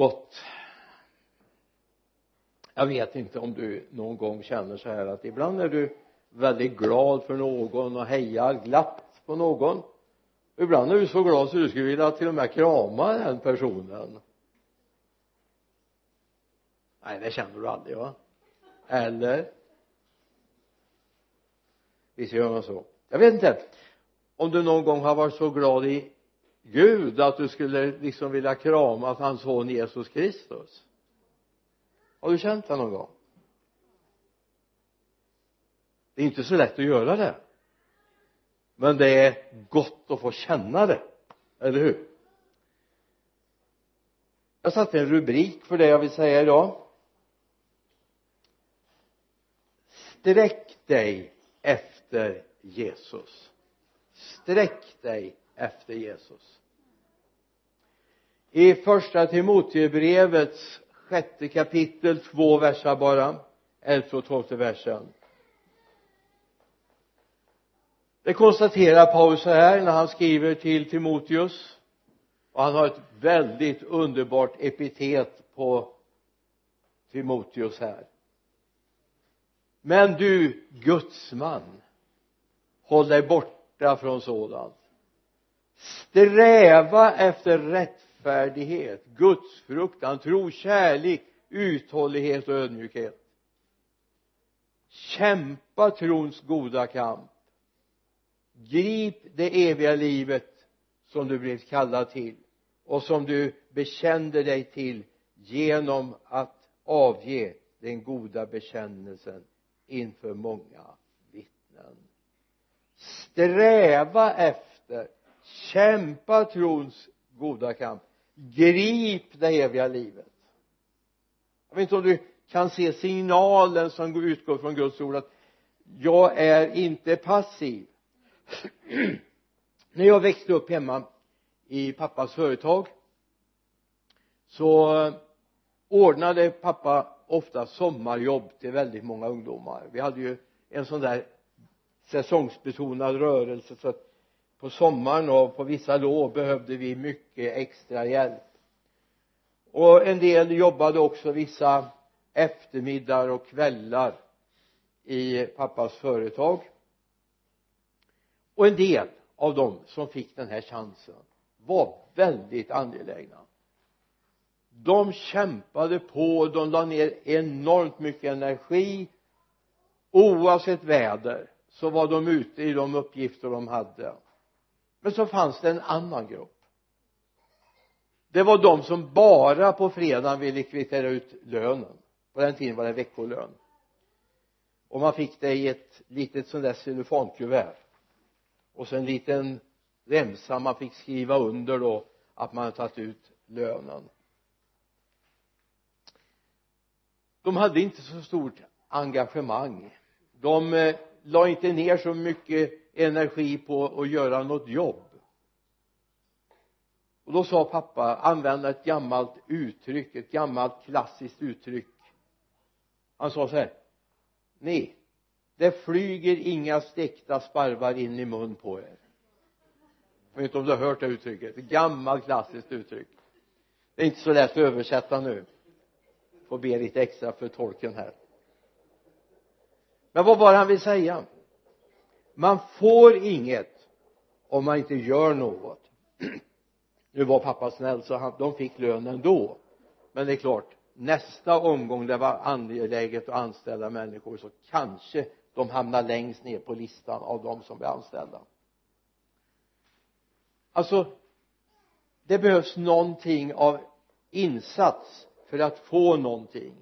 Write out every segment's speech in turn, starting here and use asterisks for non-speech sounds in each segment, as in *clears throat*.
gott. Jag vet inte om du någon gång känner så här att ibland är du väldigt glad för någon och hejar glatt på någon. Ibland är du så glad så du skulle vilja till och med krama den personen. Nej det känner du aldrig va? Eller? Visst gör man så. Jag vet inte om du någon gång har varit så glad i Gud att du skulle liksom vilja krama hans son Jesus Kristus. Har du känt det någon gång? Det är inte så lätt att göra det. Men det är gott att få känna det eller hur? Jag satte en rubrik för det jag vill säga idag. Sträck dig efter Jesus. Sträck dig efter Jesus. I första Timotebrevets sjätte kapitel två versar bara elfte och tolfte versen. Det konstaterar Paulus så här när han skriver till Timoteus. Och han har ett väldigt underbart epitet på Timoteus här. Men du gudsman håll dig borta från sådant sträva efter rättfärdighet gudsfruktan tro kärlek uthållighet och ödmjukhet. Kämpa trons goda kamp. Grip det eviga livet som du blev kallad till och som du bekände dig till genom att avge den goda bekännelsen inför många vittnen. Sträva efter kämpa trons goda kamp. Grip det eviga livet. Jag vet inte om du kan se signalen som utgår från Guds ord att jag är inte passiv. *clears throat* När jag växte upp hemma i pappas företag så ordnade pappa ofta sommarjobb till väldigt många ungdomar. Vi hade ju en sån där säsongsbetonad rörelse så att på sommaren och på vissa lov behövde vi mycket extra hjälp. Och en del jobbade också vissa eftermiddagar och kvällar i pappas företag. Och en del av dem som fick den här chansen var väldigt angelägna. De kämpade på de la ner enormt mycket energi. Oavsett väder så var de ute i de uppgifter de hade men så fanns det en annan grupp. Det var de som bara på fredagen ville kvittera ut lönen. På den tiden var det veckolön. Och man fick det i ett litet sånt där cellofankuvert och så en liten remsa man fick skriva under då att man hade tagit ut lönen. De hade inte så stort engagemang. De eh, la inte ner så mycket energi på att göra något jobb. Och då sa pappa använda ett gammalt uttryck ett gammalt klassiskt uttryck. Han sa så här nej det flyger inga stekta sparvar in i mun på er. Jag vet inte om du har hört det uttrycket. Ett gammalt klassiskt uttryck. Det är inte så lätt att översätta nu. Får be lite extra för tolken här. Men vad var det han vill säga? Man får inget om man inte gör något. *clears throat* Nu var pappa snäll så han, de fick lön ändå. Men det är klart nästa omgång det var angeläget att anställa människor så kanske de hamnar längst ner på listan av de som blir anställda. Alltså det behövs någonting av insats för att få någonting.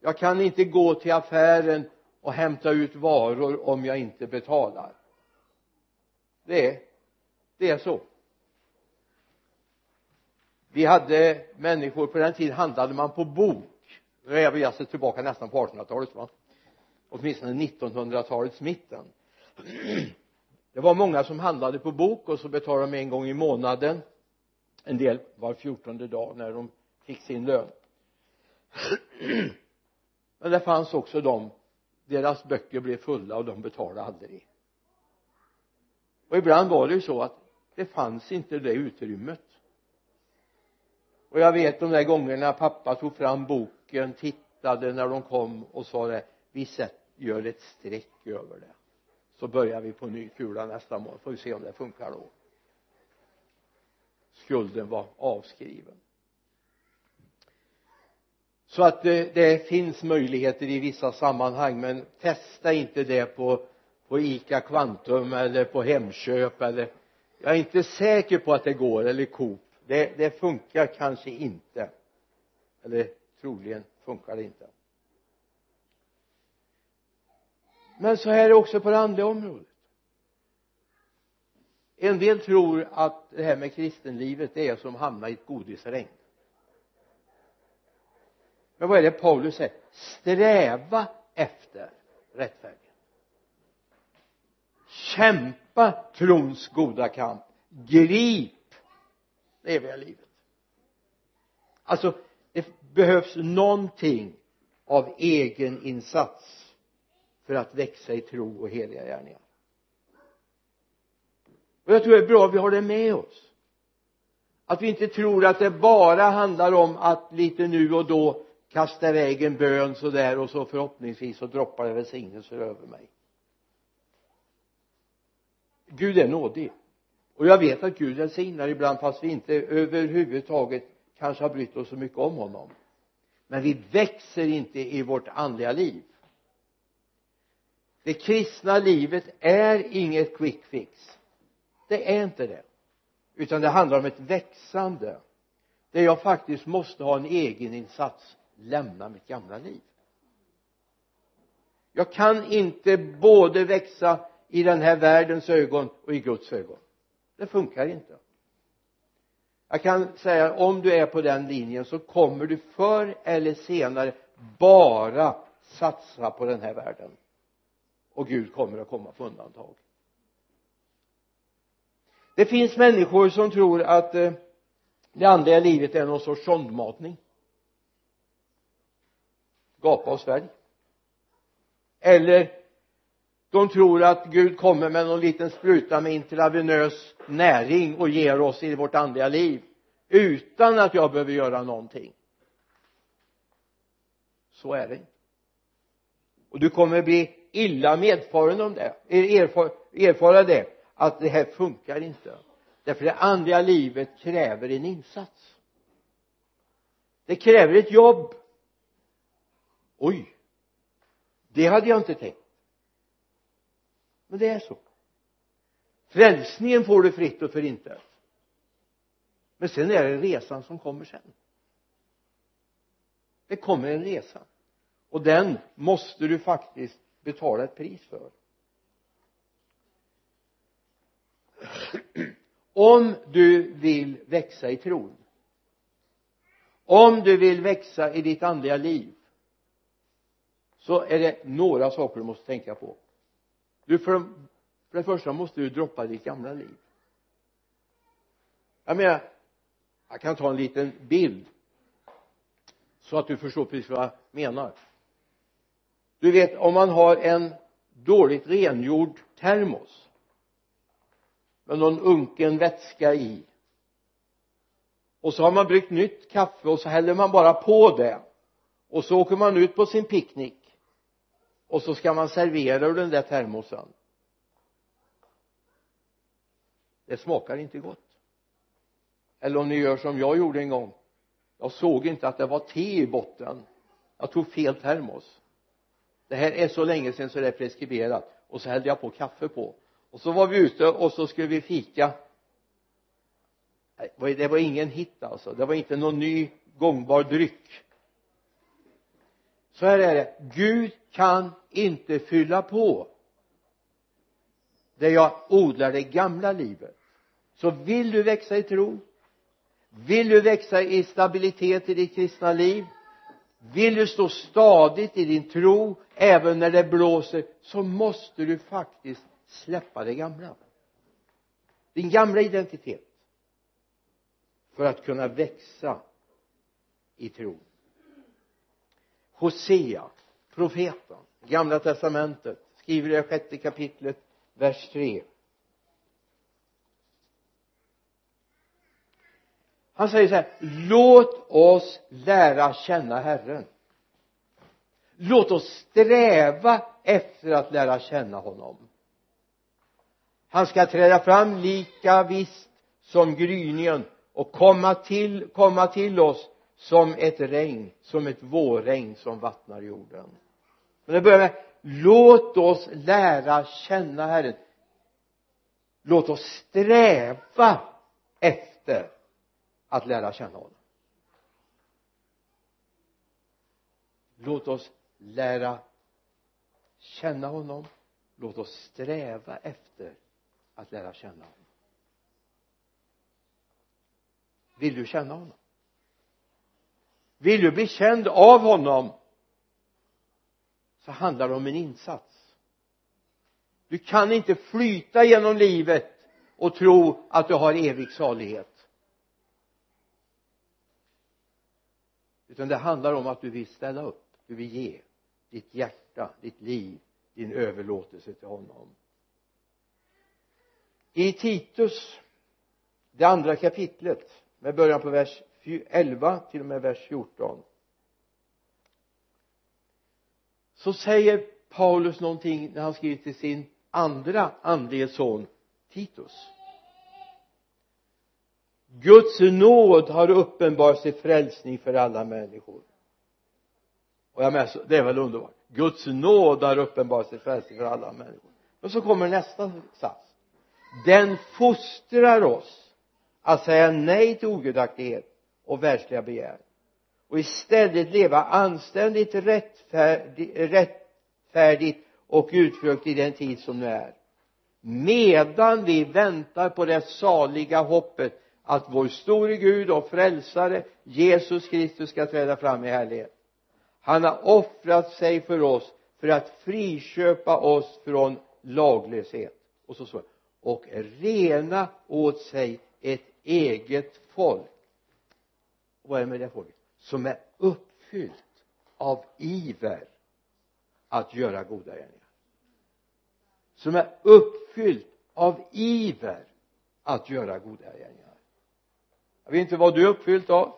Jag kan inte gå till affären och hämta ut varor om jag inte betalar. Det är det är så. Vi hade människor på den tiden handlade man på bok. Nu är vi alltså tillbaka nästan på 1800-talet va? Åtminstone 1900-talets mitten. *clears throat* Det var många som handlade på bok och så betalade de en gång i månaden. En del var fjortonde dag när de fick sin lön. *clears throat* Men det fanns också de deras böcker blev fulla och de betalade aldrig. Och ibland var det ju så att det fanns inte det utrymmet. Och jag vet de där gångerna pappa tog fram boken tittade när de kom och sa det vi gör ett streck över det. Så börjar vi på ny kula nästa månad får vi se om det funkar då. Skulden var avskriven så att det, det, finns möjligheter i vissa sammanhang men testa inte det på på ICA Kvantum eller på Hemköp eller jag är inte säker på att det går eller Coop. Det, det funkar kanske inte. Eller troligen funkar det inte. Men så här är det också på det andliga området. En del tror att det här med kristenlivet det är som att hamna i ett godisregn men vad är det Paulus säger? Sträva efter rättfärdighet. Kämpa trons goda kamp. Grip det eviga livet. Alltså det behövs någonting av egen insats för att växa i tro och heliga gärningar. Och jag tror det är bra att vi har det med oss. Att vi inte tror att det bara handlar om att lite nu och då kasta iväg en bön sådär och så förhoppningsvis så droppar det välsignelser över mig. Gud är nådig. Och jag vet att Gud välsignar ibland fast vi inte överhuvudtaget kanske har brytt oss så mycket om honom. Men vi växer inte i vårt andliga liv. Det kristna livet är inget quick fix. Det är inte det. Utan det handlar om ett växande. Där jag faktiskt måste ha en egen insats lämna mitt gamla liv. Jag kan inte både växa i den här världens ögon och i Guds ögon. Det funkar inte. Jag kan säga om du är på den linjen så kommer du förr eller senare bara satsa på den här världen. Och Gud kommer att komma på undantag. Det finns människor som tror att eh, det andliga livet är någon sorts sondmatning skapa och svälj eller de tror att Gud kommer med någon liten spruta med intravenös näring och ger oss i vårt andliga liv utan att jag behöver göra någonting. Så är det. Inte och du kommer bli illa medfaren om det erfara det att det här funkar inte. Därför det andliga livet kräver en insats. Det kräver ett jobb oj. Det hade jag inte tänkt. Men det är så. Frälsningen får du fritt och förintet. Men sen är det resan som kommer sen. Det kommer en resa. Och den måste du faktiskt betala ett pris för. Om du vill växa i tron. Om du vill växa i ditt andliga liv så är det några saker du måste tänka på. Du för, för det första måste du droppa ditt gamla liv. Jag menar jag kan ta en liten bild. Så att du förstår precis vad jag menar. Du vet om man har en dåligt rengjord termos med någon unken vätska i och så har man bryggt nytt kaffe och så häller man bara på det och så åker man ut på sin picknick och så ska man servera ur den där termosen. Det smakar inte gott. Eller om ni gör som jag gjorde en gång. Jag såg inte att det var te i botten. Jag tog fel termos. Det här är så länge sedan så det är preskriberat. Och så hällde jag på kaffe på. Och så var vi ute och så skulle vi fika. Det var ingen hit alltså. Det var inte någon ny gångbar dryck så här är det. Gud kan inte fylla på där jag odlar det gamla livet. Så vill du växa i tro vill du växa i stabilitet i ditt kristna liv vill du stå stadigt i din tro även när det blåser så måste du faktiskt släppa det gamla. Din gamla identitet. För att kunna växa i tron. Hosea profeten gamla testamentet skriver i det sjätte kapitlet vers 3 han säger så här låt oss lära känna Herren. Låt oss sträva efter att lära känna honom. Han ska träda fram lika visst som gryningen och komma till, komma till oss som ett regn, som ett vårregn som vattnar jorden. Men det börjar med låt oss lära känna Herren. Låt oss sträva efter att lära känna honom. Låt oss lära känna honom. Låt oss sträva efter att lära känna honom. Vill du känna honom? Vill du bli känd av honom så handlar det om en insats. Du kan inte flyta genom livet och tro att du har evig salighet. Utan det handlar om att du vill ställa upp. Du vill ge ditt hjärta, ditt liv, din överlåtelse till honom. I Titus det andra kapitlet med början på vers 11 till och med vers 14 så säger Paulus någonting när han skriver till sin andra andlige son Titus. Guds nåd har uppenbarat sig frälsning för alla människor. Och jag menar, det är väl underbart. Guds nåd har uppenbarat sig frälsning för alla människor. Och så kommer nästa sats. Den fostrar oss att säga nej till ogudaktighet och världsliga begär. Och istället leva anständigt rättfärdigt och utfrukt i den tid som nu är. Medan vi väntar på det saliga hoppet att vår store Gud och frälsare Jesus Kristus ska träda fram i härlighet. Han har offrat sig för oss för att friköpa oss från laglöshet. Och så så och rena åt sig ett eget folk vad är det med det folket som är uppfyllt av iver att göra goda gärningar. Som är uppfyllt av iver att göra goda gärningar. Jag vet inte vad du är uppfyllt av.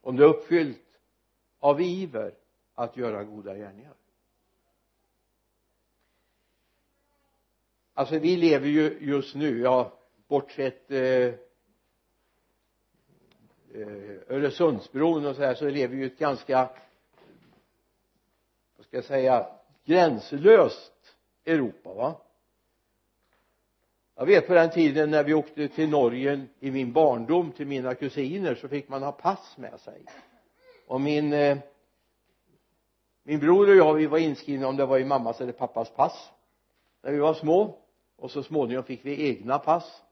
Om du är uppfyllt av iver att göra goda gärningar. Alltså vi lever ju just nu, ja bortsett eh, eh, Öresundsbron och så här så lever vi ju ett ganska vad ska jag säga gränslöst Europa va? Jag vet på den tiden när vi åkte till Norge i min barndom till mina kusiner så fick man ha pass med sig. Och min eh, min bror och jag vi var inskrivna om det var i mammas eller pappas pass när vi var små. Och så småningom fick vi egna pass.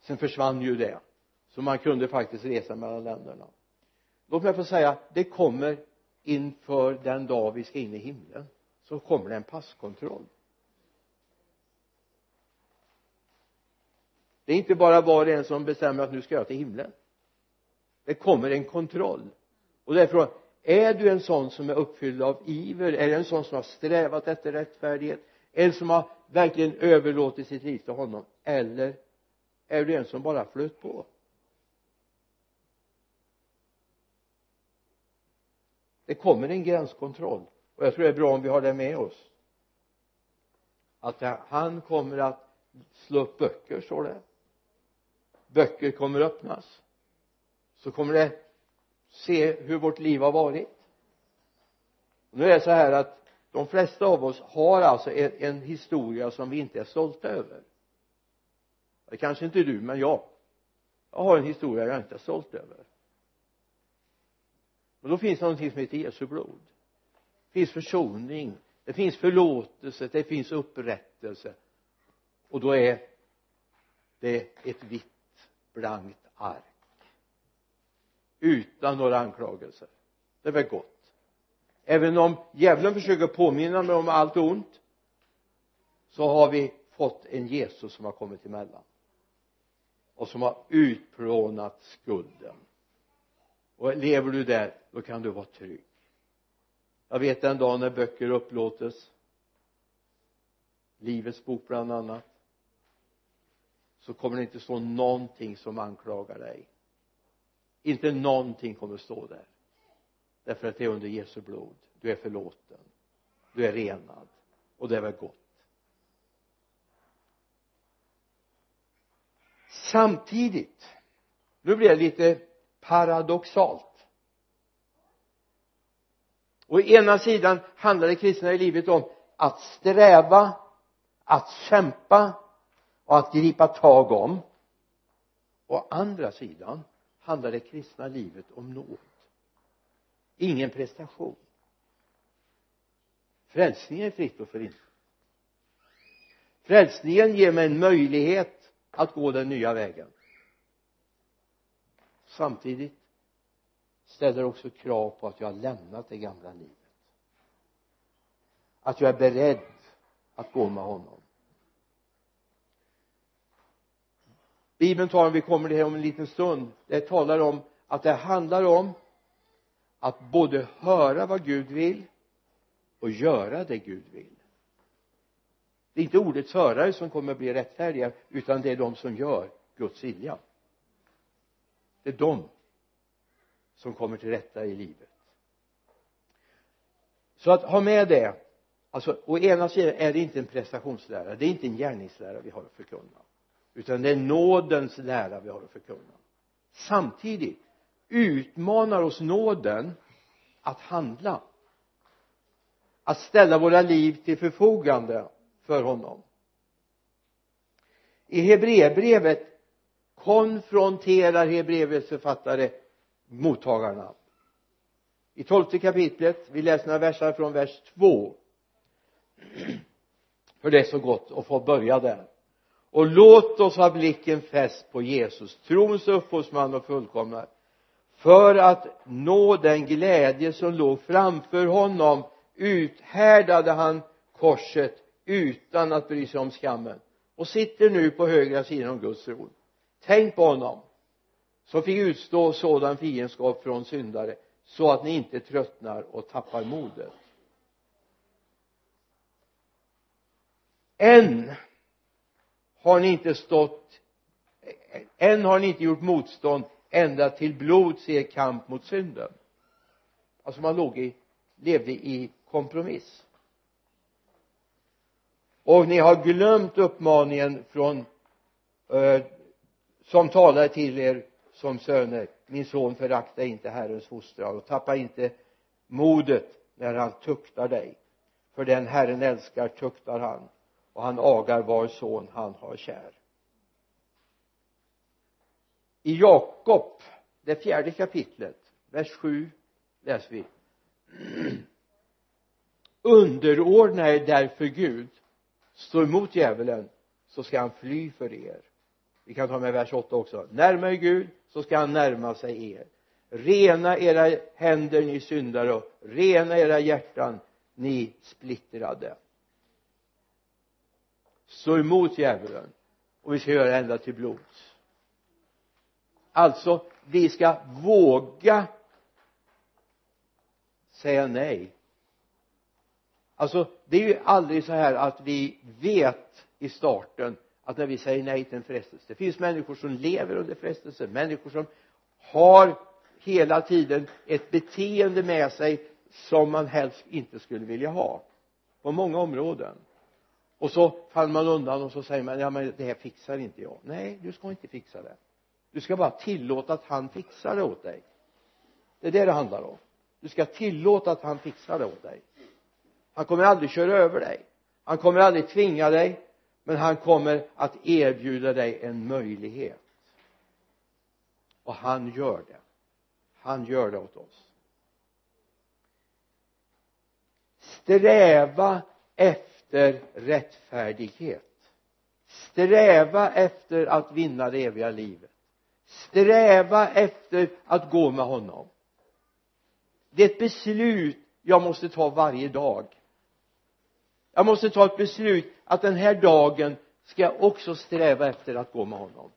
Sen försvann ju det så man kunde faktiskt resa mellan länderna. Låt mig få säga det kommer inför den dag vi ska in i himlen så kommer det en passkontroll. Det är inte bara var och en som bestämmer att nu ska jag till himlen. Det kommer en kontroll. Och därför är du en sån som är uppfylld av iver? Är du en sån som har strävat efter rättfärdighet? En som har verkligen överlåtit sitt liv till honom? Eller är du en som bara flöt på? Det kommer en gränskontroll. Och jag tror det är bra om vi har det med oss. Att han kommer att slå upp böcker står det. Böcker kommer öppnas. Så kommer det se hur vårt liv har varit. Nu är det så här att de flesta av oss har alltså en, en historia som vi inte är stolta över. Det kanske inte du men jag. Jag har en historia jag inte är stolt över men då finns det någonting som heter Jesu blod. Det finns försoning det finns förlåtelse det finns upprättelse. Och då är det ett vitt blankt ark. Utan några anklagelser. Det är väl gott. Även om djävulen försöker påminna mig om allt ont så har vi fått en Jesus som har kommit emellan. Och som har utplånat skulden och lever du där då kan du vara trygg. Jag vet den dagen när böcker upplåtes. Livets bok bland annat. Så kommer det inte stå någonting som anklagar dig. Inte någonting kommer stå där. Därför att det är under Jesu blod. Du är förlåten. Du är renad. Och det är väl gott. Samtidigt nu blir jag lite paradoxalt. Å ena sidan handlar det kristna i livet om att sträva att kämpa och att gripa tag om. Å andra sidan handlar det kristna livet om nåd. Ingen prestation. Frälsningen är fritt och förintad frälsningen ger mig en möjlighet att gå den nya vägen samtidigt ställer också krav på att jag har lämnat det gamla livet. Att jag är beredd att gå med honom. Bibeln talar, vi kommer till det om en liten stund det talar om att det handlar om att både höra vad Gud vill och göra det Gud vill. Det är inte ordets hörare som kommer att bli rättfärdiga utan det är de som gör Guds vilja det är de som kommer till rätta i livet. Så att ha med det alltså å ena sidan är det inte en prestationslära det är inte en gärningslära vi har att förkunna utan det är nådens lära vi har att förkunna. Samtidigt utmanar oss nåden att handla att ställa våra liv till förfogande för honom. I hebreerbrevet konfronterar hebreerbrevets författare mottagarna. I tolfte kapitlet vi läser några versar från vers 2 *clears throat* för det är så gott att få börja där. Och låt oss ha blicken fäst på Jesus trons upphovsman och fullkomnare för att nå den glädje som låg framför honom uthärdade han korset utan att bry sig om skammen och sitter nu på högra sidan om Guds tron tänk på honom som fick utstå sådan fiendskap från syndare så att ni inte tröttnar och tappar modet. Än har ni inte stått än har ni inte gjort motstånd ända till blods er kamp mot synden. Alltså man låg i levde i kompromiss. Och ni har glömt uppmaningen från eh, som talade till er som söner min son förakta inte Herrens fostran och tappa inte modet när han tuktar dig. För den Herren älskar tuktar han och han agar var son han har kär. I Jakob det fjärde kapitlet vers 7 läser vi. *clears throat* Underordna er därför Gud stå emot djävulen så ska han fly för er vi kan ta med vers 8 också. Närma er Gud så ska han närma sig er. Rena era händer ni syndare och rena era hjärtan ni splittrade. Stå emot djävulen och vi ska göra det ända till blods. Alltså vi ska våga säga nej. Alltså det är ju aldrig så här att vi vet i starten att när vi säger nej till en frestelse. Det finns människor som lever under frestelse människor som har hela tiden ett beteende med sig som man helst inte skulle vilja ha. På många områden. Och så faller man undan och så säger man ja men det här fixar inte jag. Nej du ska inte fixa det. Du ska bara tillåta att han fixar det åt dig. Det är det det handlar om. Du ska tillåta att han fixar det åt dig. Han kommer aldrig köra över dig. Han kommer aldrig tvinga dig men han kommer att erbjuda dig en möjlighet. Och han gör det. Han gör det åt oss. Sträva efter rättfärdighet. Sträva efter att vinna det eviga livet. Sträva efter att gå med honom. Det är ett beslut jag måste ta varje dag jag måste ta ett beslut att den här dagen ska jag också sträva efter att gå med honom.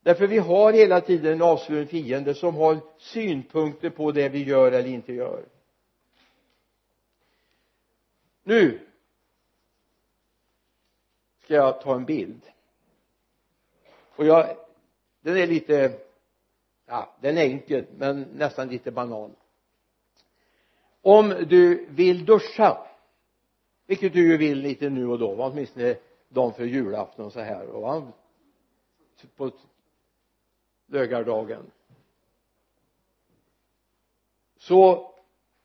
Därför vi har hela tiden en avsvuren fiende som har synpunkter på det vi gör eller inte gör. Nu ska jag ta en bild. Och jag den är lite ja den är enkel men nästan lite banal om du vill duscha vilket du ju vill lite nu och då åtminstone dagen för julafton och så här och på lögardagen. Så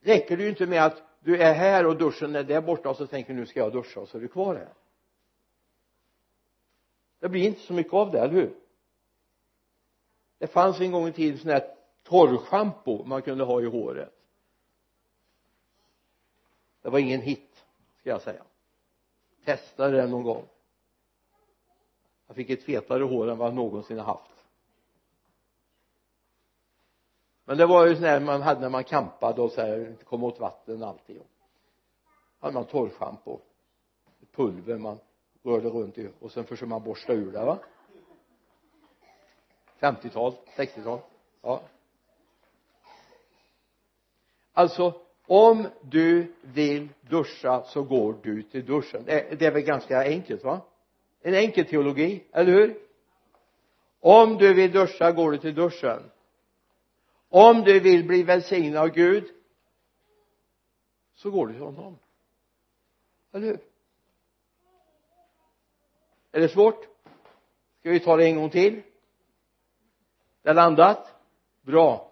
räcker det ju inte med att du är här och duschen är där borta och så tänker du nu ska jag duscha och så är du kvar här. Det blir inte så mycket av det, eller hur? Det fanns en gång i tiden sån här torrschampo man kunde ha i håret det var ingen hit ska jag säga. Testade det någon gång. Jag fick ett fetare hår än vad jag någonsin har haft. Men det var ju sån här man hade när man kampade och så här inte kom åt vatten alltid hade man torrschampo pulver man rörde runt i och sen försökte man borsta ur det va? 50-tal, 60-tal ja. Alltså om du vill duscha så går du till duschen. Det är väl ganska enkelt va? En enkel teologi, eller hur? Om du vill duscha går du till duschen. Om du vill bli välsignad av Gud så går du till honom. Eller hur? Är det svårt? Ska vi ta det en gång till? Det är landat? Bra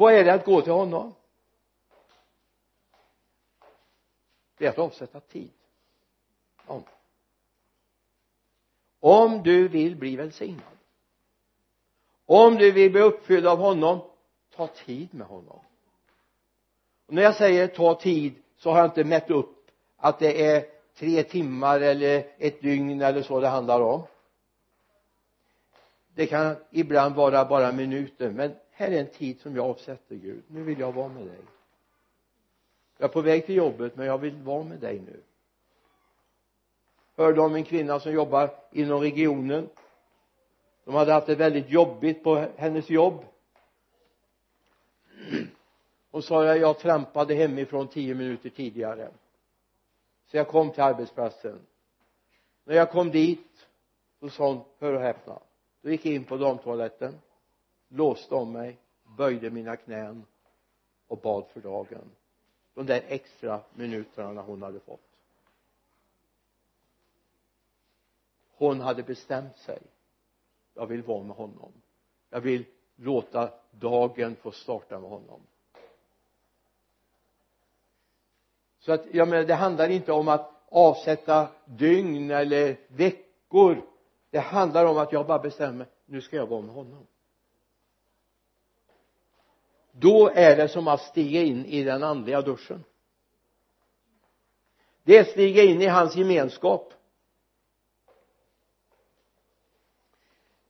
vad är det att gå till honom? Det är att avsätta tid. Om. Om du vill bli välsignad. Om du vill bli uppfylld av honom ta tid med honom. Och när jag säger ta tid så har jag inte mätt upp att det är tre timmar eller ett dygn eller så det handlar om. Det kan ibland vara bara minuter men här är en tid som jag avsätter Gud. Nu vill jag vara med dig. Jag är på väg till jobbet men jag vill vara med dig nu. Hörde om en kvinna som jobbar inom regionen. De hade haft det väldigt jobbigt på hennes jobb. Hon sa jag, jag trampade hemifrån tio minuter tidigare. Så jag kom till arbetsplatsen. När jag kom dit så sa hon hör och häpna. Då gick jag in på damtoaletten låste om mig böjde mina knän och bad för dagen. De där extra minuterna hon hade fått. Hon hade bestämt sig. Jag vill vara med honom. Jag vill låta dagen få starta med honom. Så att jag menar det handlar inte om att avsätta dygn eller veckor. Det handlar om att jag bara bestämmer nu ska jag vara med honom då är det som att stiga in i den andliga duschen. Det är att stiga in i hans gemenskap.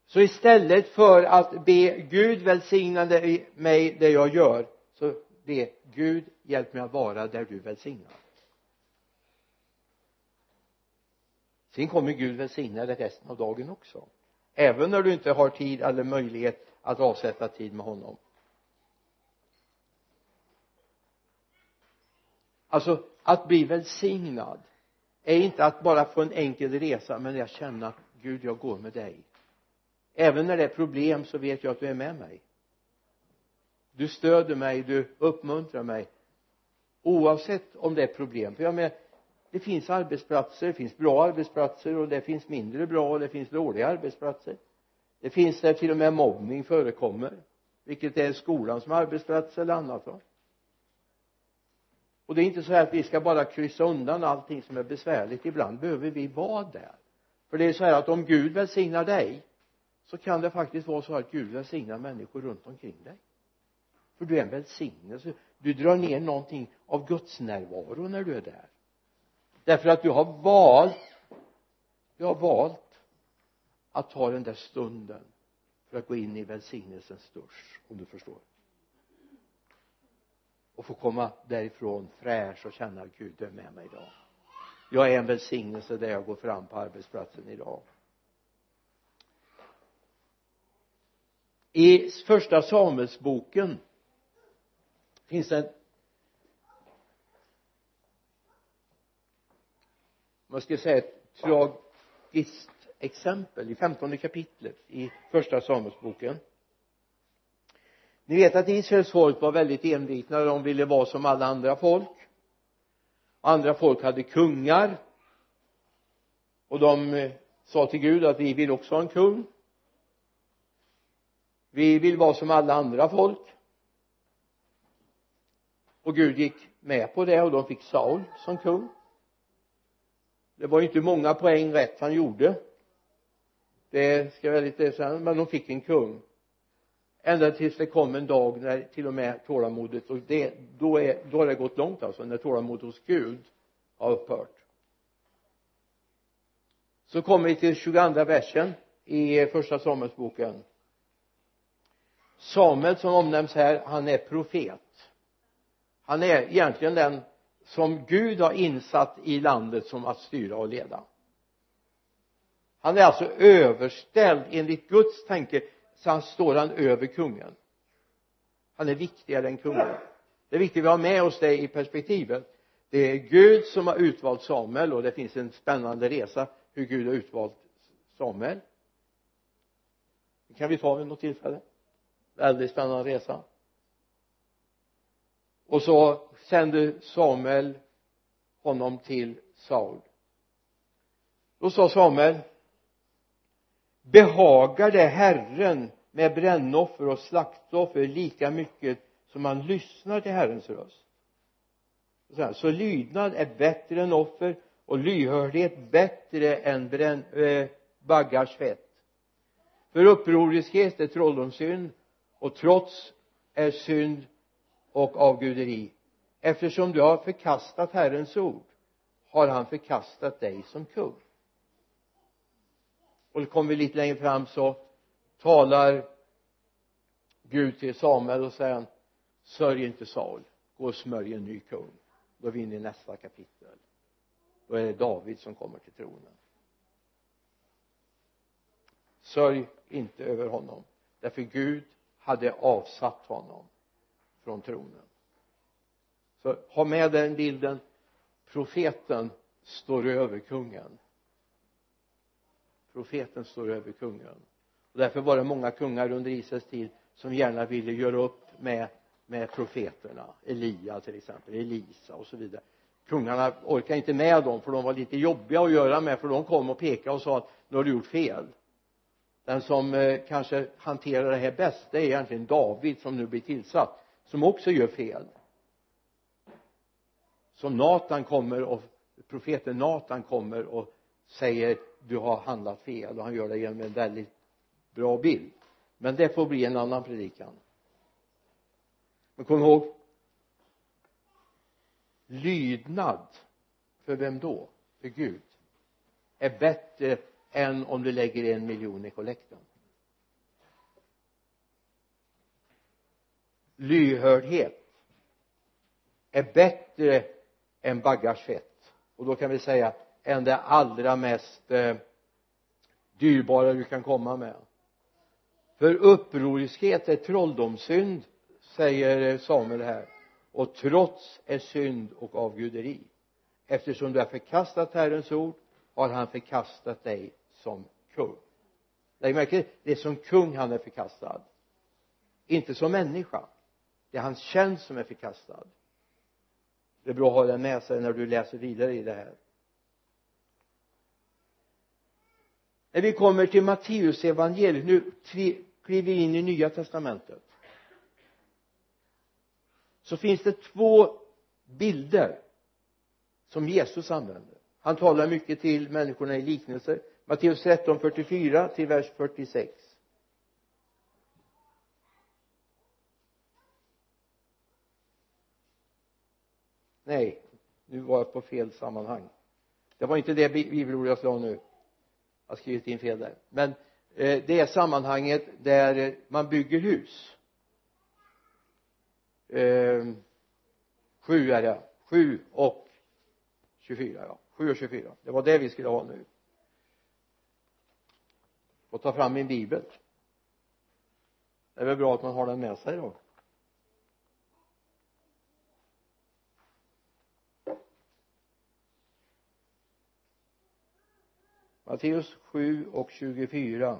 Så istället för att be Gud välsigna mig det jag gör så be Gud hjälp mig att vara där du välsignar. Sen kommer Gud välsigna dig resten av dagen också. Även när du inte har tid eller möjlighet att avsätta tid med honom. Alltså att bli välsignad är inte att bara få en enkel resa men att känna att Gud jag går med dig. Även när det är problem så vet jag att du är med mig. Du stöder mig, du uppmuntrar mig oavsett om det är problem. För jag menar det finns arbetsplatser, det finns bra arbetsplatser och det finns mindre bra och det finns dåliga arbetsplatser. Det finns där till och med mobbning förekommer vilket är skolan som arbetsplats eller annat va? Och det är inte så här att vi ska bara kryssa undan allting som är besvärligt. Ibland behöver vi vara där. För det är så här att om Gud välsignar dig så kan det faktiskt vara så att Gud välsignar människor runt omkring dig. För du är en välsignelse. Du drar ner någonting av Guds närvaro när du är där. Därför att du har valt du har valt att ta den där stunden för att gå in i välsignelsens dusch om du förstår och få komma därifrån fräsch och känna att Gud är med mig idag. Jag är en välsignelse där jag går fram på arbetsplatsen idag. I första Samuelsboken finns det man ska säga ett tragiskt exempel i femtonde kapitlet i första Samuelsboken ni vet att Israels folk var väldigt envetna de ville vara som alla andra folk. Andra folk hade kungar. Och de eh, sa till Gud att vi vill också ha en kung. Vi vill vara som alla andra folk. Och Gud gick med på det och de fick Saul som kung. Det var ju inte många poäng rätt han gjorde. Det ska jag lite säga men de fick en kung ända tills det kom en dag när till och med tålamodet och det då är då har det gått långt alltså när tålamodet hos Gud har upphört. Så kommer vi till 22 versen i första Samuelsboken. Samuel som omnämns här han är profet. Han är egentligen den som Gud har insatt i landet som att styra och leda. Han är alltså överställd enligt Guds tanke så han står han över kungen. Han är viktigare än kungen. Det är viktigt att vi har med oss det i perspektivet. Det är Gud som har utvalt Samuel och det finns en spännande resa hur Gud har utvalt Samuel. Det kan vi ta vid något tillfälle? Väldigt spännande resa. Och så sände Samuel honom till Saul. Då sa Samuel behagar det Herren med brännoffer och slaktoffer lika mycket som man lyssnar till Herrens röst så lydnad är bättre än offer och lyhördhet bättre än brän, äh, eh, baggars fett. För upproriskhet är trolldomssynd och trots är synd och avguderi. Eftersom du har förkastat Herrens ord har han förkastat dig som kung och då kommer vi lite längre fram så talar Gud till Samuel och säger sörj inte Saul gå och smörj en ny kung. Då är vi inne i nästa kapitel. Då är det David som kommer till tronen. Sörj inte över honom därför Gud hade avsatt honom från tronen. Så ha med den bilden. Profeten står över kungen profeten står över kungen. Och därför var det många kungar under Israels tid som gärna ville göra upp med med profeterna. Elia till exempel Elisa och så vidare. Kungarna orkade inte med dem för de var lite jobbiga att göra med för de kom och pekade och sa att nu har du gjort fel. Den som eh, kanske hanterar det här bäst det är egentligen David som nu blir tillsatt som också gör fel. Som Natan kommer och profeten Natan kommer och säger du har handlat fel och han gör det genom en väldigt bra bild. Men det får bli en annan predikan. Men kom ihåg lydnad för vem då? För Gud är bättre än om du lägger en miljon i kollekten lyhördhet är bättre än baggars fett och då kan vi säga än det allra mest eh, dyrbara du kan komma med. För upproriskhet är trolldomssynd säger eh, Samuel här. Och trots är synd och avguderi. Eftersom du har förkastat Herrens ord har han förkastat dig som kung. Lägg märke till det är som kung han är förkastad. Inte som människa. Det är hans tjänst som är förkastad. Det är bra att ha det med sig när du läser vidare i det här. När vi kommer till Matteus evangeliet nu kliver vi in i nya testamentet. Så finns det två bilder som Jesus använder. Han talar mycket till människorna i liknelser. Matteus 13, 44 till vers 46 nej nu var jag på fel sammanhang. Det var inte det bibelord jag sa nu har skrivit in fel där. Men eh, det är sammanhanget där eh, man bygger hus. Eh, sju är det. Sju och 24 ja. Sju och 24 det var det vi skulle ha nu. Och ta fram min bibel. Det är väl bra att man har den med sig då. Matteus 7 och 24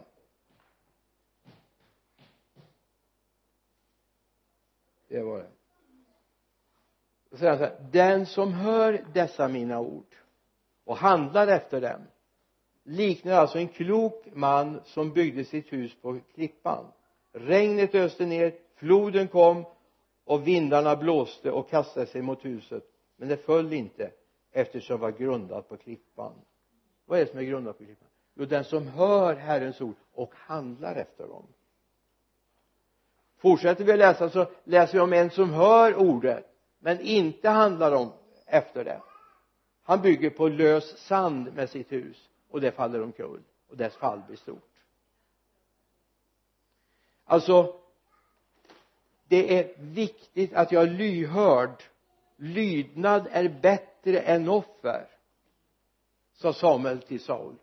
det var det. Då säger han så här den som hör dessa mina ord och handlar efter dem liknar alltså en klok man som byggde sitt hus på klippan. Regnet öste ner floden kom och vindarna blåste och kastade sig mot huset. Men det föll inte eftersom det var grundat på klippan vad är det som är grundat på klippan jo den som hör Herrens ord och handlar efter dem. Fortsätter vi att läsa så läser vi om en som hör ordet men inte handlar om efter det. Han bygger på lös sand med sitt hus och det faller omkull och dess fall blir stort. Alltså det är viktigt att jag är lyhörd. Lydnad är bättre än offer sa Samuel till Saul.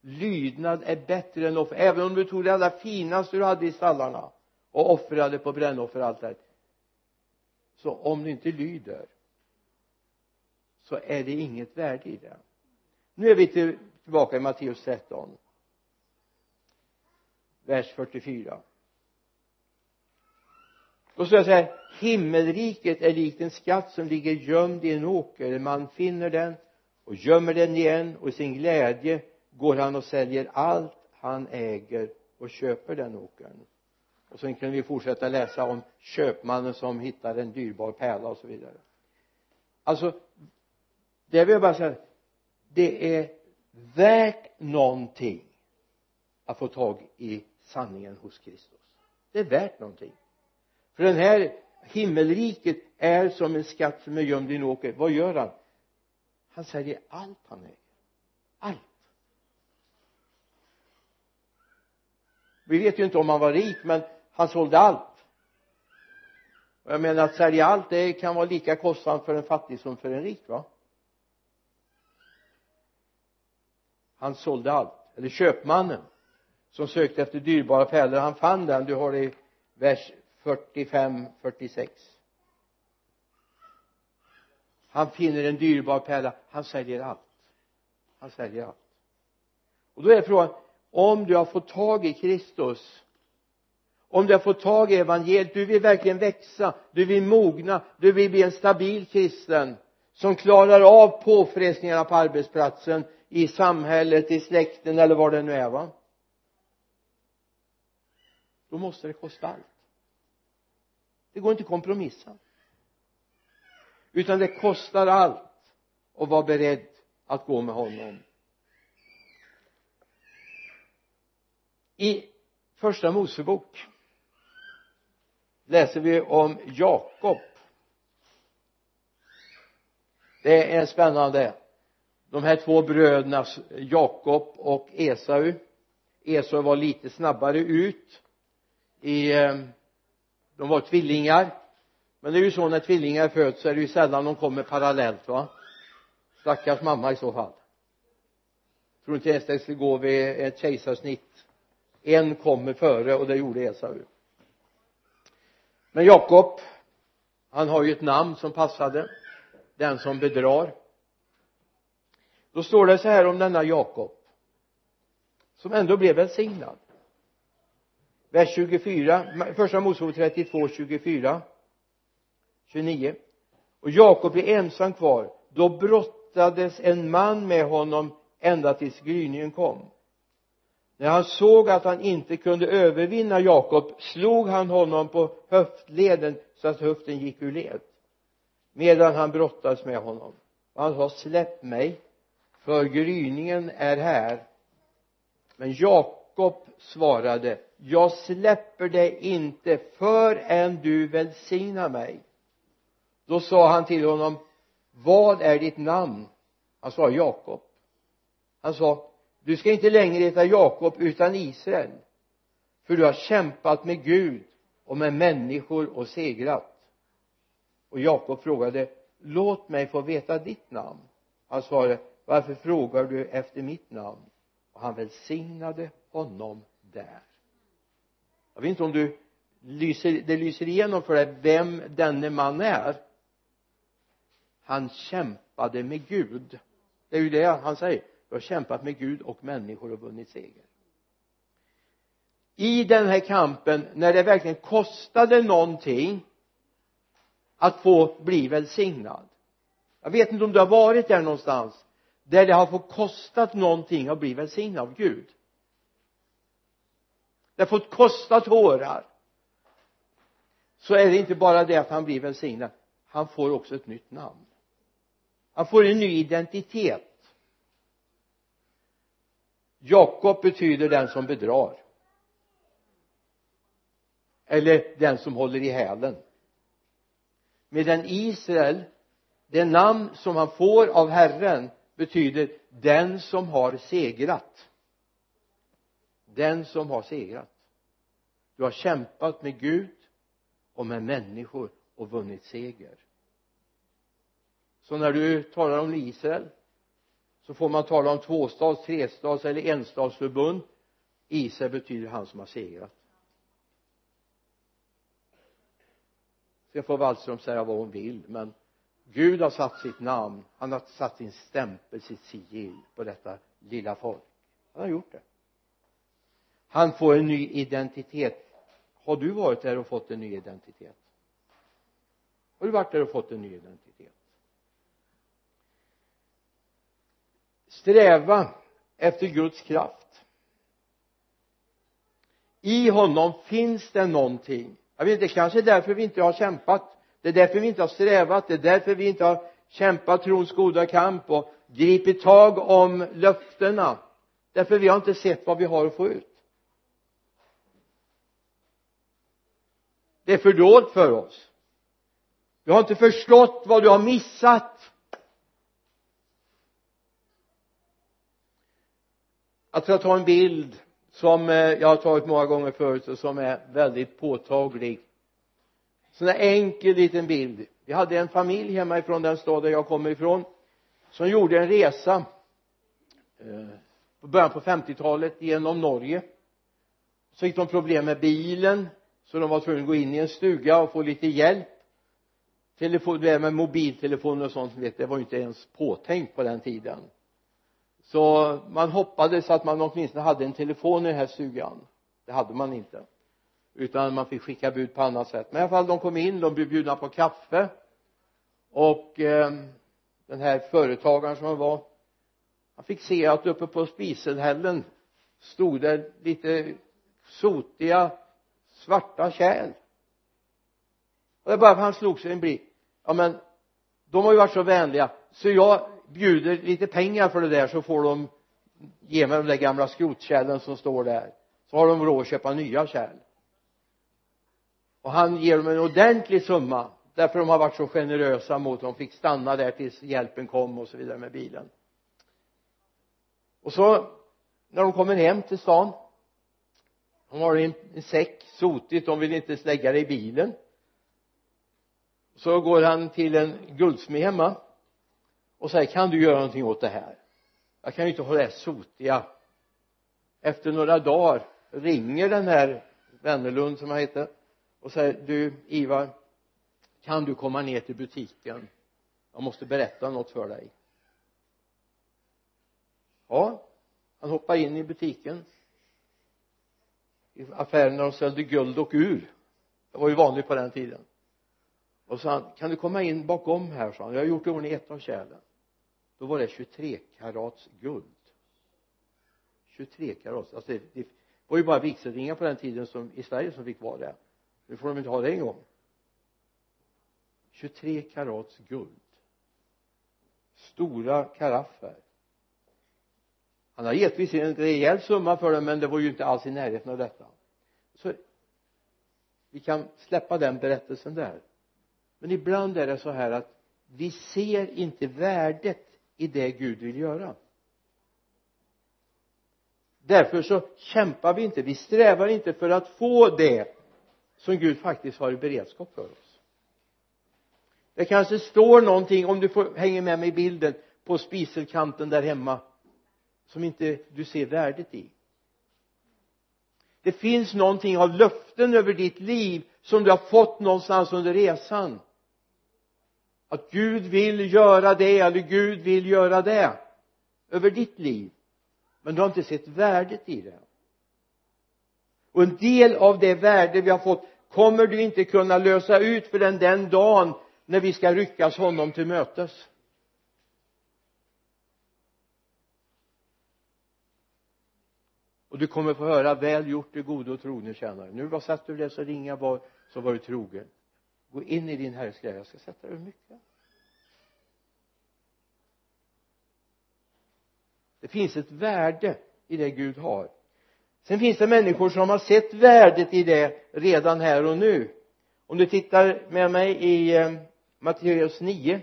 Lydnad är bättre än offer. Även om du tog det allra finaste du hade i stallarna och offrade på brännofferaltaret så om du inte lyder så är det inget värde i det. Nu är vi tillbaka i Matteus 13 vers 44 då står det så här himmelriket är likt en skatt som ligger gömd i en åker. Man finner den och gömmer den igen och i sin glädje går han och säljer allt han äger och köper den åkern. Och sen kan vi fortsätta läsa om köpmannen som hittar en dyrbar pärla och så vidare. Alltså det vill jag bara säga det är värt någonting att få tag i sanningen hos Kristus. Det är värt någonting. För den här himmelriket är som en skatt som är gömd i en åker. Vad gör han? Han säljer allt han äger. Allt. Vi vet ju inte om han var rik men han sålde allt. Och jag menar att sälja allt det kan vara lika kostsamt för en fattig som för en rik va? Han sålde allt. Eller köpmannen som sökte efter dyrbara pärlor han fann den. Du har det i vers 45 46 han finner en dyrbar pärla. Han säljer allt. Han säljer allt. Och då är frågan om du har fått tag i Kristus om du har fått tag i evangeliet du vill verkligen växa du vill mogna du vill bli en stabil kristen som klarar av påfrestningarna på arbetsplatsen i samhället, i släkten eller vad det nu är va? Då måste det kosta allt. Det går inte att kompromissa utan det kostar allt att vara beredd att gå med honom. I första Mosebok läser vi om Jakob. Det är spännande. De här två bröderna Jakob och Esau. Esau var lite snabbare ut i eh, de var tvillingar men det är ju så när tvillingar föds så är det ju sällan de kommer parallellt va? Stackars mamma i så fall. Tror inte ens det skulle gå vid ett kejsarsnitt. En kommer före och det gjorde Esau men Jakob han har ju ett namn som passade. Den som bedrar. Då står det så här om denna Jakob som ändå blev välsignad. Vers 24 första Mosebok 32 24 29 och Jakob är ensam kvar. Då brottades en man med honom ända tills gryningen kom. När han såg att han inte kunde övervinna Jakob slog han honom på höftleden så att höften gick ur led medan han brottades med honom. Och han sa släpp mig för gryningen är här. Men Jakob svarade jag släpper dig inte förrän du välsignar mig då sa han till honom vad är ditt namn? Han sa Jakob. Han sa du ska inte längre heta Jakob utan Israel för du har kämpat med Gud och med människor och segrat. Och Jakob frågade låt mig få veta ditt namn. Han svarade varför frågar du efter mitt namn? Och han välsignade honom där. Jag vet inte om du lyser, det lyser igenom för dig vem denne man är han kämpade med Gud. Det är ju det han säger. Du har kämpat med Gud och människor och vunnit seger. I den här kampen när det verkligen kostade någonting att få bli välsignad. Jag vet inte om du har varit där någonstans där det har fått kostat någonting att bli välsignad av Gud. Det har fått kosta tårar så är det inte bara det att han blir välsignad. Han får också ett nytt namn han får en ny identitet. Jakob betyder den som bedrar. Eller den som håller i hälen. Medan Israel det namn som han får av Herren betyder den som har segrat. Den som har segrat. Du har kämpat med Gud och med människor och vunnit seger så när du talar om Israel så får man tala om tvåstads, trestads eller enstadsförbund. Israel betyder han som har segrat. Sen får Wallström säga vad hon vill men Gud har satt sitt namn. Han har satt sin stämpel, sitt sigill på detta lilla folk. Han har gjort det. Han får en ny identitet. Har du varit där och fått en ny identitet? Har du varit där och fått en ny identitet? Sträva efter Guds kraft. I honom finns det någonting. Jag vet inte, kanske är därför vi inte har kämpat. Det är därför vi inte har strävat. Det är därför vi inte har kämpat trons goda kamp och gripit tag om löftena. Därför vi har inte sett vad vi har att få ut. Det är fördolt för oss. Vi har inte förstått vad du har missat. Jag ska ta en bild som eh, jag har tagit många gånger förut och som är väldigt påtaglig. Sån där enkel liten bild. Vi hade en familj hemma ifrån den stad där jag kommer ifrån som gjorde en resa eh, på början på 50-talet genom Norge. Så fick de problem med bilen så de var tvungna att gå in i en stuga och få lite hjälp. Telefon, det med mobiltelefoner och sånt vet det var ju inte ens påtänkt på den tiden så man hoppades att man åtminstone hade en telefon i den här stugan. Det hade man inte. Utan man fick skicka bud på annat sätt. Men i alla fall de kom in de blev bjudna på kaffe. Och eh, den här företagaren som han var han fick se att uppe på spiselhällen stod det lite sotiga svarta kärl. Och det bara för han slog sig en blick. Ja men de har ju varit så vänliga. Så jag bjuder lite pengar för det där så får de ge mig de där gamla skrotkärlen som står där. Så har de råd att köpa nya kärl. Och han ger dem en ordentlig summa därför de har varit så generösa mot dem. Fick stanna där tills hjälpen kom och så vidare med bilen. Och så när de kommer hem till stan de har en, en säck sotigt de vill inte lägga det i bilen. Så går han till en guldsmed hemma och säger kan du göra någonting åt det här? Jag kan ju inte ha det här sotiga. Efter några dagar ringer den här Wennerlund som han heter och säger du Ivar kan du komma ner till butiken? Jag måste berätta något för dig. Ja han hoppar in i butiken. I affären där de sålde guld och ur. Det var ju vanligt på den tiden. Och så han kan du komma in bakom här sa han. Jag har gjort i ordning ett av kärlen då var det 23 karats guld. 23 karats. Alltså det, det var ju bara vigselringar på den tiden som i Sverige som fick vara det nu får de inte ha det en gång 23 karats guld. Stora karaffer. Han har gett visserligen en rejäl summa för det men det var ju inte alls i närheten av detta. Så vi kan släppa den berättelsen där. Men ibland är det så här att vi ser inte värdet i det Gud vill göra. Därför så kämpar vi inte vi strävar inte för att få det som Gud faktiskt har i beredskap för oss. Det kanske står någonting om du får, hänger med mig i bilden på spiselkanten där hemma som inte du ser värdet i. Det finns någonting av löften över ditt liv som du har fått någonstans under resan att Gud vill göra det eller Gud vill göra det över ditt liv. Men du har inte sett värdet i det. Och en del av det värde vi har fått kommer du inte kunna lösa ut förrän den dagen när vi ska ryckas honom till mötes. Och du kommer få höra väl gjort du gode och trogne tjänare. Nu var satt du det så ringa var så var du trogen gå in i din herres glädje. Jag ska sätta dig mycket. Det finns ett värde i det Gud har. Sen finns det människor som har sett värdet i det redan här och nu. Om du tittar med mig i eh, Matteus 9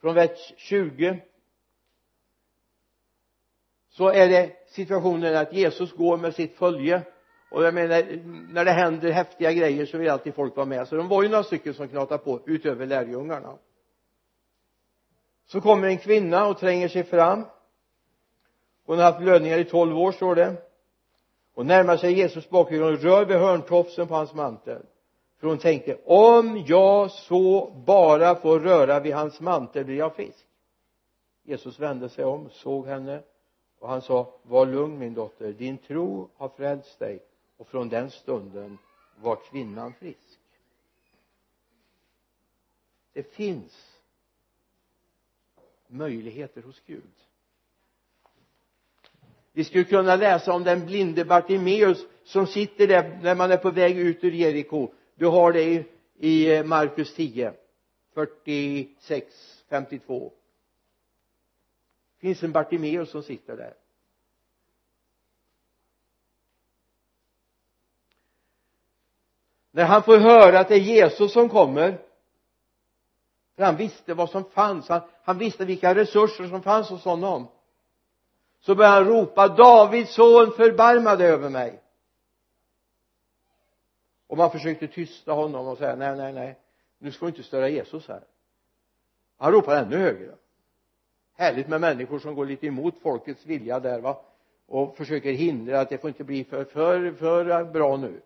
från vers 20 så är det situationen att Jesus går med sitt följe och jag menar när det händer häftiga grejer så vill alltid folk vara med. Så de var ju några stycken som knatade på utöver lärjungarna. Så kommer en kvinna och tränger sig fram. Hon har haft blödningar i tolv år står det. Och närmar sig Jesus bakifrån och rör vid hörntofsen på hans mantel. För hon tänkte om jag så bara får röra vid hans mantel blir jag frisk. Jesus vände sig om, såg henne och han sa var lugn min dotter. Din tro har frälst dig och från den stunden var kvinnan frisk. Det finns möjligheter hos Gud. Vi skulle kunna läsa om den blinde Bartimeus som sitter där när man är på väg ut ur Jeriko. Du har det i, i Markus 10 46 52 det finns en Bartimeus som sitter där. När han får höra att det är Jesus som kommer för han visste vad som fanns han, han visste vilka resurser som fanns hos honom så börjar han ropa Davids son förbarma dig över mig. Och man försökte tysta honom och säga nej nej nej nu ska du inte störa Jesus här. Han ropar ännu högre. Härligt med människor som går lite emot folkets vilja där va och försöker hindra att det får inte bli för, för, för bra nu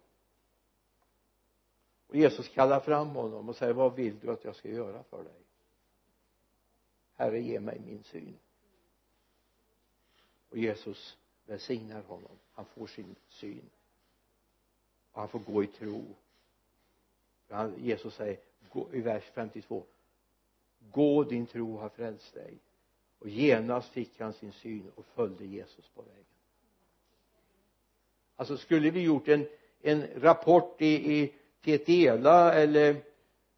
och Jesus kallar fram honom och säger vad vill du att jag ska göra för dig? Herre ge mig min syn. Och Jesus välsignar honom. Han får sin syn. Och han får gå i tro. Han, Jesus säger gå, i vers 52 gå din tro har frälst dig. Och genast fick han sin syn och följde Jesus på vägen. Alltså skulle vi gjort en en rapport i, i TTELA eller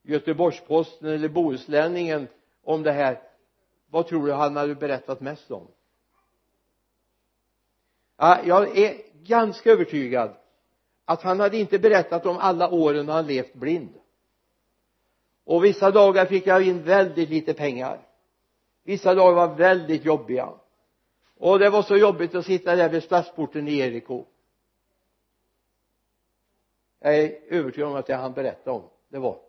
Göteborgsposten eller Bohuslänningen om det här. Vad tror du han hade berättat mest om? Ja, jag är ganska övertygad att han hade inte berättat om alla åren han levt blind. Och vissa dagar fick jag in väldigt lite pengar. Vissa dagar var väldigt jobbiga. Och det var så jobbigt att sitta där vid stadsporten i Jeriko jag är övertygad om att det han berättade om det var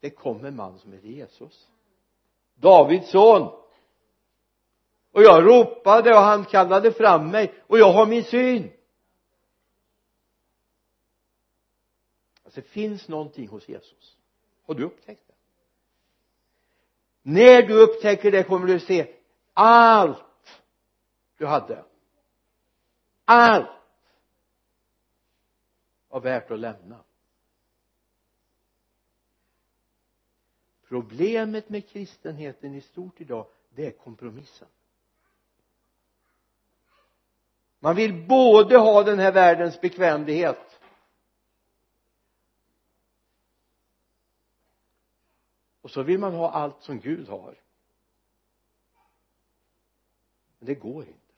det kom en man som heter Jesus. Davids son. Och jag ropade och han kallade fram mig och jag har min syn. Alltså det finns någonting hos Jesus. Har du upptäckt det? När du upptäcker det kommer du se allt du hade. Allt var värt att lämna. Problemet med kristenheten i stort idag det är kompromissen. Man vill både ha den här världens bekvämlighet och så vill man ha allt som Gud har. Men det går inte.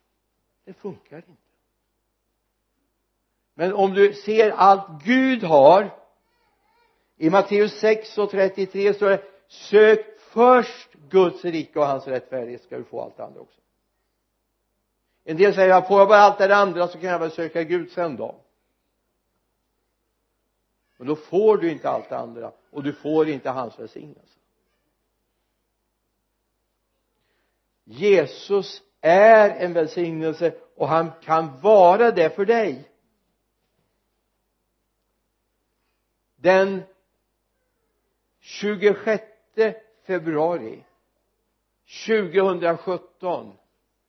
Det funkar inte men om du ser allt Gud har i Matteus 6 och 33 står det sök först Guds rike och hans rättfärdighet ska du få allt det andra också. En del säger att får jag bara allt det andra så kan jag väl söka Gud sen då. Men då får du inte allt det andra och du får inte hans välsignelse. Jesus är en välsignelse och han kan vara det för dig. Den 26 februari 2017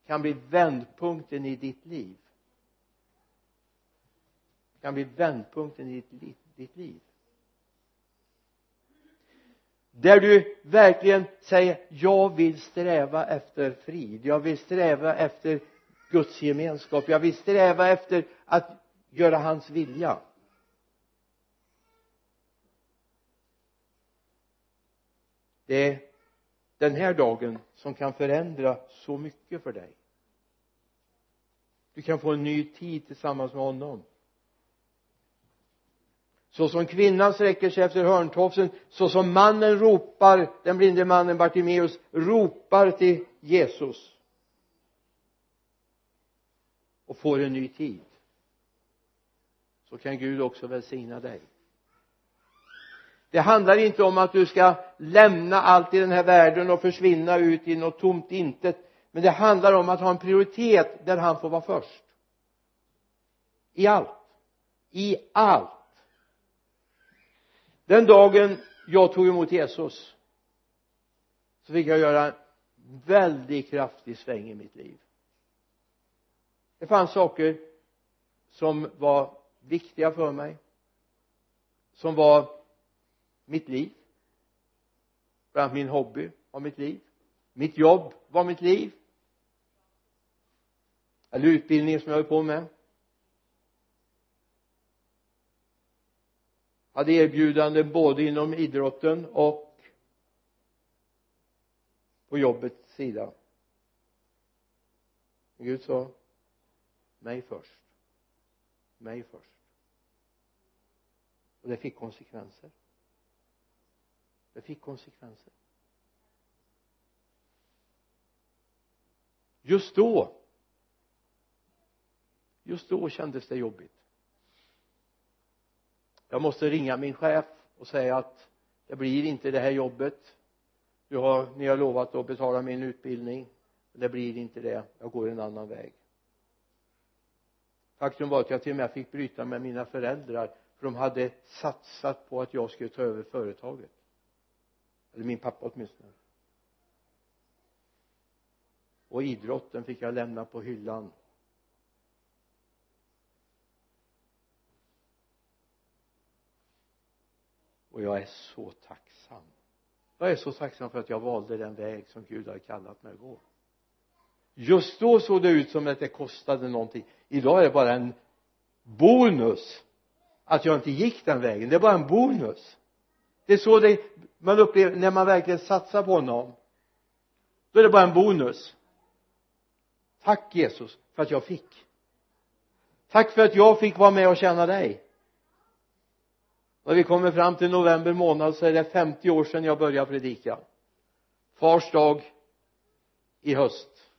kan bli vändpunkten i ditt liv. Kan bli vändpunkten i ditt, ditt liv. Där du verkligen säger jag vill sträva efter frid. Jag vill sträva efter Guds gemenskap. Jag vill sträva efter att göra hans vilja. Det är den här dagen som kan förändra så mycket för dig. Du kan få en ny tid tillsammans med honom. Så som kvinnan sträcker sig efter hörntofsen så som mannen ropar den blinde mannen Bartimeus ropar till Jesus. Och får en ny tid. Så kan Gud också välsigna dig det handlar inte om att du ska lämna allt i den här världen och försvinna ut i något tomt intet. Men det handlar om att ha en prioritet där han får vara först. I allt. I allt. Den dagen jag tog emot Jesus så fick jag göra en väldigt kraftig sväng i mitt liv. Det fanns saker som var viktiga för mig som var mitt liv. Bland annat min hobby var mitt liv. Mitt jobb var mitt liv. Eller utbildningen som jag höll på med. Hade erbjudanden både inom idrotten och på jobbets sida. Gud sa mig först. Mig först. Och det fick konsekvenser det fick konsekvenser. Just då just då kändes det jobbigt. Jag måste ringa min chef och säga att det blir inte det här jobbet. Du har, ni har lovat att betala min utbildning. Det blir inte det. Jag går en annan väg. Faktum var att jag till och med fick bryta med mina föräldrar för de hade satsat på att jag skulle ta över företaget eller min pappa åtminstone. Och idrotten fick jag lämna på hyllan. Och jag är så tacksam. Jag är så tacksam för att jag valde den väg som Gud har kallat mig att gå. Just då såg det ut som att det kostade någonting. Idag är det bara en bonus att jag inte gick den vägen. Det är bara en bonus det är så det man upplever när man verkligen satsar på honom. Då är det bara en bonus. Tack Jesus för att jag fick. Tack för att jag fick vara med och tjäna dig. När vi kommer fram till november månad så är det 50 år sedan jag började predika. Fars dag i höst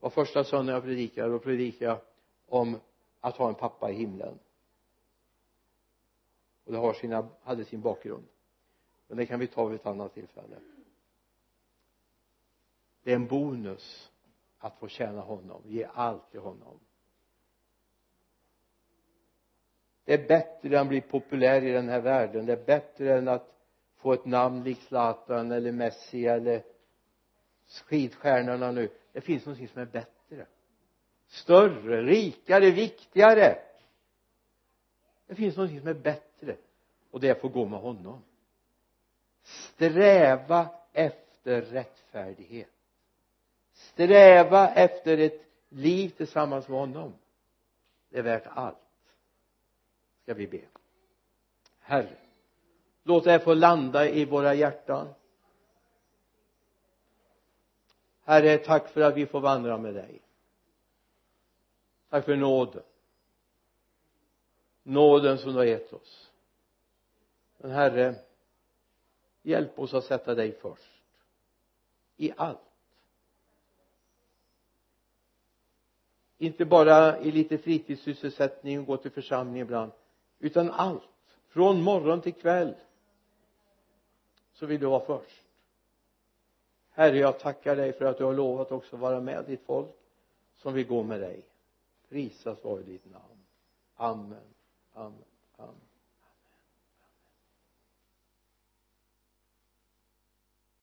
var första söndagen jag predikade. Och predikade om att ha en pappa i himlen. Och det har sina, hade sin bakgrund men det kan vi ta vid ett annat tillfälle. Det är en bonus att få tjäna honom ge allt till honom. Det är bättre än att bli populär i den här världen. Det är bättre än att få ett namn likt Zlatan eller Messi eller skidstjärnorna nu. Det finns någonting som är bättre. Större, rikare, viktigare. Det finns någonting som är bättre. Och det är att få gå med honom sträva efter rättfärdighet. Sträva efter ett liv tillsammans med honom. Det är värt allt. Ska vi be. Herre låt det här få landa i våra hjärtan. Herre tack för att vi får vandra med dig. Tack för nåden. Nåden som du har gett oss. Men herre hjälp oss att sätta dig först. I allt. Inte bara i lite fritidssysselsättning och gå till församling ibland utan allt. Från morgon till kväll. Så vill du vara först. Herre jag tackar dig för att du har lovat också vara med ditt folk som vill gå med dig. Prisas vare ditt namn. Amen. Amen. Amen.